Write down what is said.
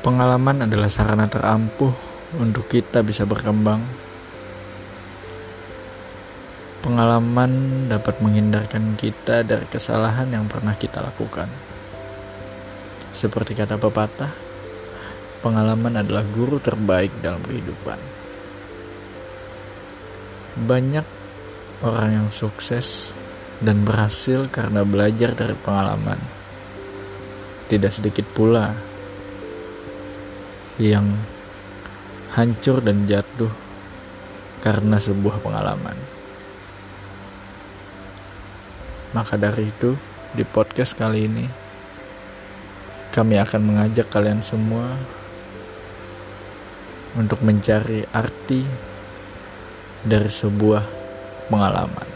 Pengalaman adalah sarana terampuh untuk kita bisa berkembang. Pengalaman dapat menghindarkan kita dari kesalahan yang pernah kita lakukan. Seperti kata pepatah, pengalaman adalah guru terbaik dalam kehidupan. Banyak orang yang sukses dan berhasil karena belajar dari pengalaman. Tidak sedikit pula yang hancur dan jatuh karena sebuah pengalaman. Maka dari itu, di podcast kali ini, kami akan mengajak kalian semua untuk mencari arti dari sebuah pengalaman.